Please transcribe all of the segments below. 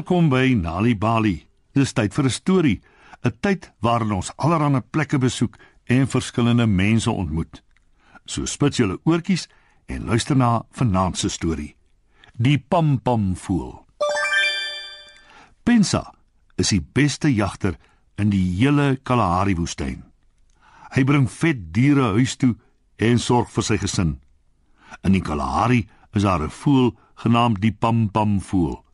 Welkom by Nali Bali. Dis tyd vir 'n storie, 'n tyd waarin ons allerlei plekke besoek en verskillende mense ontmoet. So spits julle oortjies en luister na vanaand se storie. Die Pampam voel. Pensa is die beste jagter in die hele Kalahari woestyn. Hy bring vet diere huis toe en sorg vir sy gesin. In die Kalahari is daar 'n voël genaamd die Pampam voël.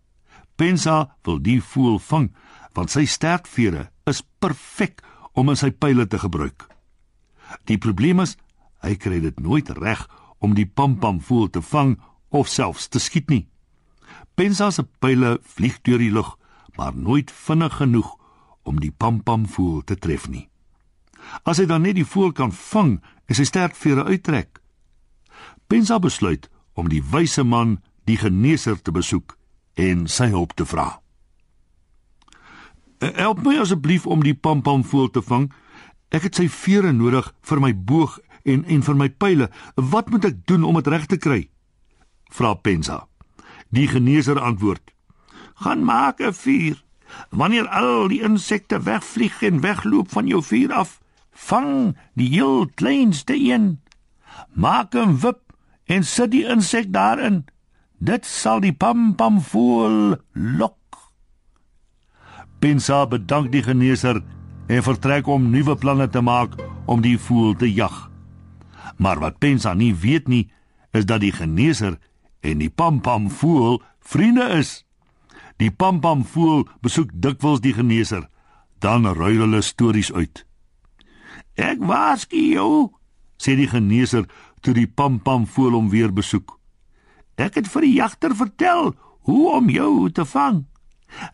Pensa wil die voël vang want sy sterk vere is perfek om in sy pile te gebruik. Die probleem is hy kry dit nooit reg om die Pampam voël te vang of selfs te skiet nie. Pensa se pile vlieg deur die lug, maar nooit vinnig genoeg om die Pampam voël te tref nie. As hy dan net die voël kan vang, is sy sterk vere uittrek. Pensa besluit om die wyse man, die geneeser te besoek en sy hulp te vra. "Help my asseblief om die pampam voël te vang. Ek het sy vere nodig vir my boog en en vir my pile. Wat moet ek doen om dit reg te kry?" vra Pensa. Die geneeser antwoord: "Gaan maak 'n vuur. Wanneer al die insekte wegvlieg en wegloop van jou vuur af, vang die heel kleinste een. Maak 'n wip en sit die insek daarin. Dit sal die pampam voel lok. Pensa bedank die geneeser en vertrek om nuwe planne te maak om die voel te jag. Maar wat Pensa nie weet nie, is dat die geneeser en die pampam voel vriende is. Die pampam voel besoek dikwels die geneeser, dan ruil hulle stories uit. Ek waarsku jou, sê die geneeser toe die pampam voel hom weer besoek. Ek het vir die jagter vertel hoe om jou te vang.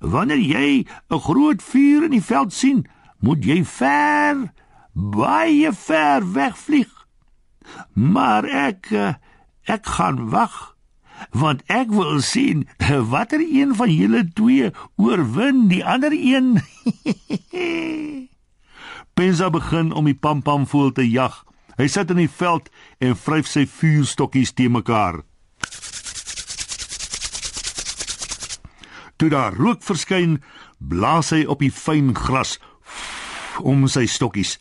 Wanneer jy 'n groot vuur in die veld sien, moet jy ver, baie ver wegvlieg. Maar ek ek gaan wag, want ek wil sien watter een van julle twee oorwin die ander een. Pensa begin om die pampam voel te jag. Hy sit in die veld en vryf sy vuurstokkies te mekaar. Toe daar rook verskyn, blaas hy op die fyn gras om sy stokkies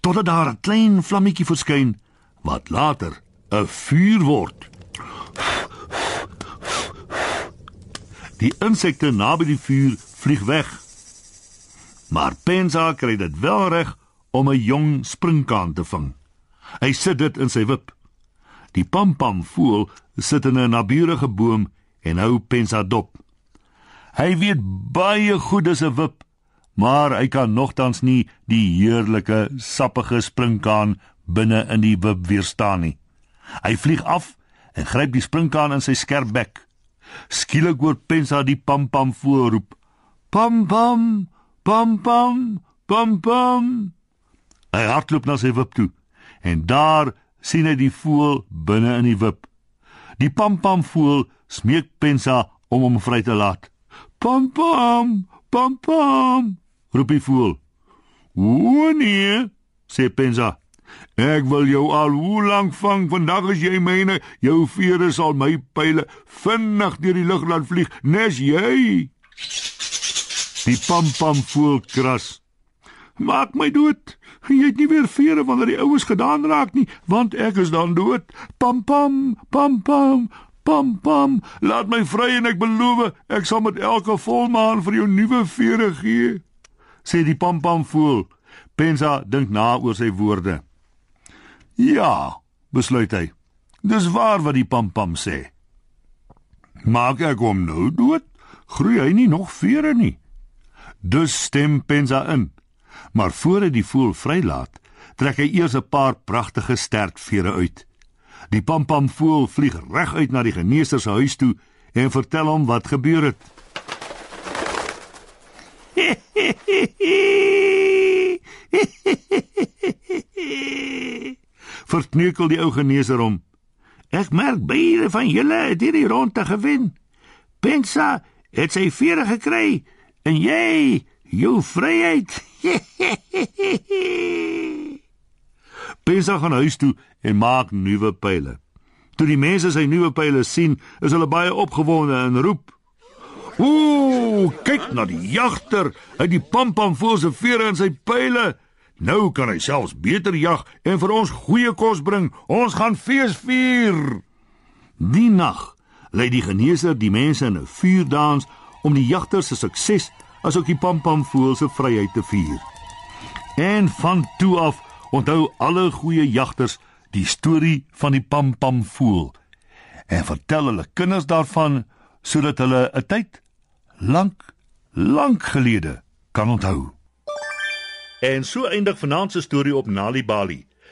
totdat daar 'n klein vlammetjie verskyn wat later 'n vuur word. Die insekte naby die vuur vlieg weg. Maar Pensa kry dit wel reg om 'n jong springkaan te vang. Hy sit dit in sy wip. Die pampam voel sit in 'n naburige boom en hou Pensa dop. Hy weet baie goed dis 'n wip, maar hy kan nogtans nie die heerlike sappige springkaan binne in die wip weerstaan nie. Hy vlieg af en gryp die springkaan in sy skerp bek. Skielik hoor Pensa die pampam voorroep: "Pam pam, pam pam, pam pam." Hy hardloop na sy wip toe en daar sien hy die voël binne in die wip. Die pampam voël smeek Pensa om hom vry te laat. Pam pam, pam pam, roep die voël. "O nee," sê Pensa. "Ek wil jou al hoe lank vang. Vandag as jy myne, jou vere sal my pile vinnig deur die lug laat vlieg, nes jy." Die pam pam voël kras. "Maak my dood. Jy het nie weer vere wanneer die oues gedaan raak nie, want ek is dan dood. Pam pam, pam pam." Pam pam, laat my vry en ek beloof ek sal met elke volmaan vir jou nuwe vere gee. Sê die pam pam voel. Pensa dink na oor sy woorde. Ja, besluit hy. Dis waar wat die pam pam sê. Maak ek hom nou dood? Groei hy nie nog vere nie. Dus stem Pensa in. Maar voor hy die voel vrylaat, trek hy eers 'n paar pragtige sterk vere uit. Die pampam voel vlieg reg uit na die geneeser se huis toe en vertel hom wat gebeur het. Verkneukel die ou geneeser hom. Ek merk baie van julle het hierdie ronde gewen. Pensa het sy vere gekry en jy jou vryheid. Pensa gaan huis toe en maak nuwe pile. Toe die mense sy nuwe pile sien, is hulle baie opgewonde en roep: Ooh, kyk na die jagter. Hy het die pampamvoël se vere in sy pile. Nou kan hy selfs beter jag en vir ons goeie kos bring. Ons gaan fees vier. Die nag lei die geneeser die mense in 'n vuurdans om die jagter se sukses asook die pampamvoël se vryheid te vier. En van toe af onthou alle goeie jagters die storie van die pampamvoël en vertel hulle kinders daarvan sodat hulle 'n tyd lank lank gelede kan onthou. En so eindig vanaand se storie op Nali Bali.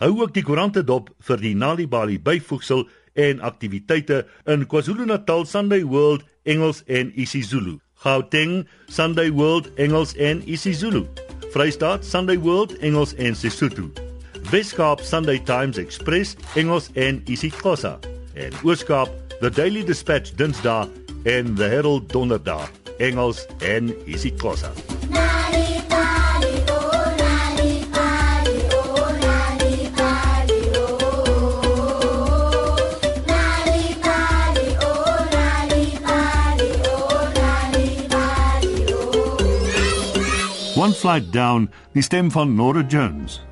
Hou ook die koerante dop vir die Nalibali byvoegsel en aktiwiteite in KwaZulu-Natal Sunday World Engels en isiZulu. Gauteng Sunday World Engels en isiZulu. Vrystaat Sunday World Engels en Sesotho. Weskaap Sunday Times Express Engels en isiXhosa. En Ooskaap The Daily Dispatch Dinsdae en The Herald Donderdag Engels en isiXhosa. One flight down, die stem van Nora Jones.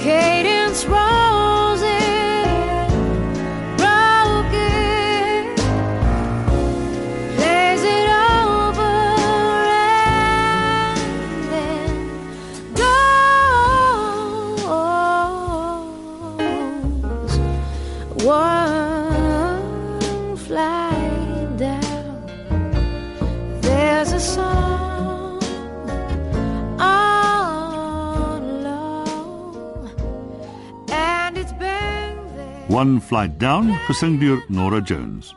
Cadence rolls plays it over and then goes. One One flight down, gesing deur Nora Jones.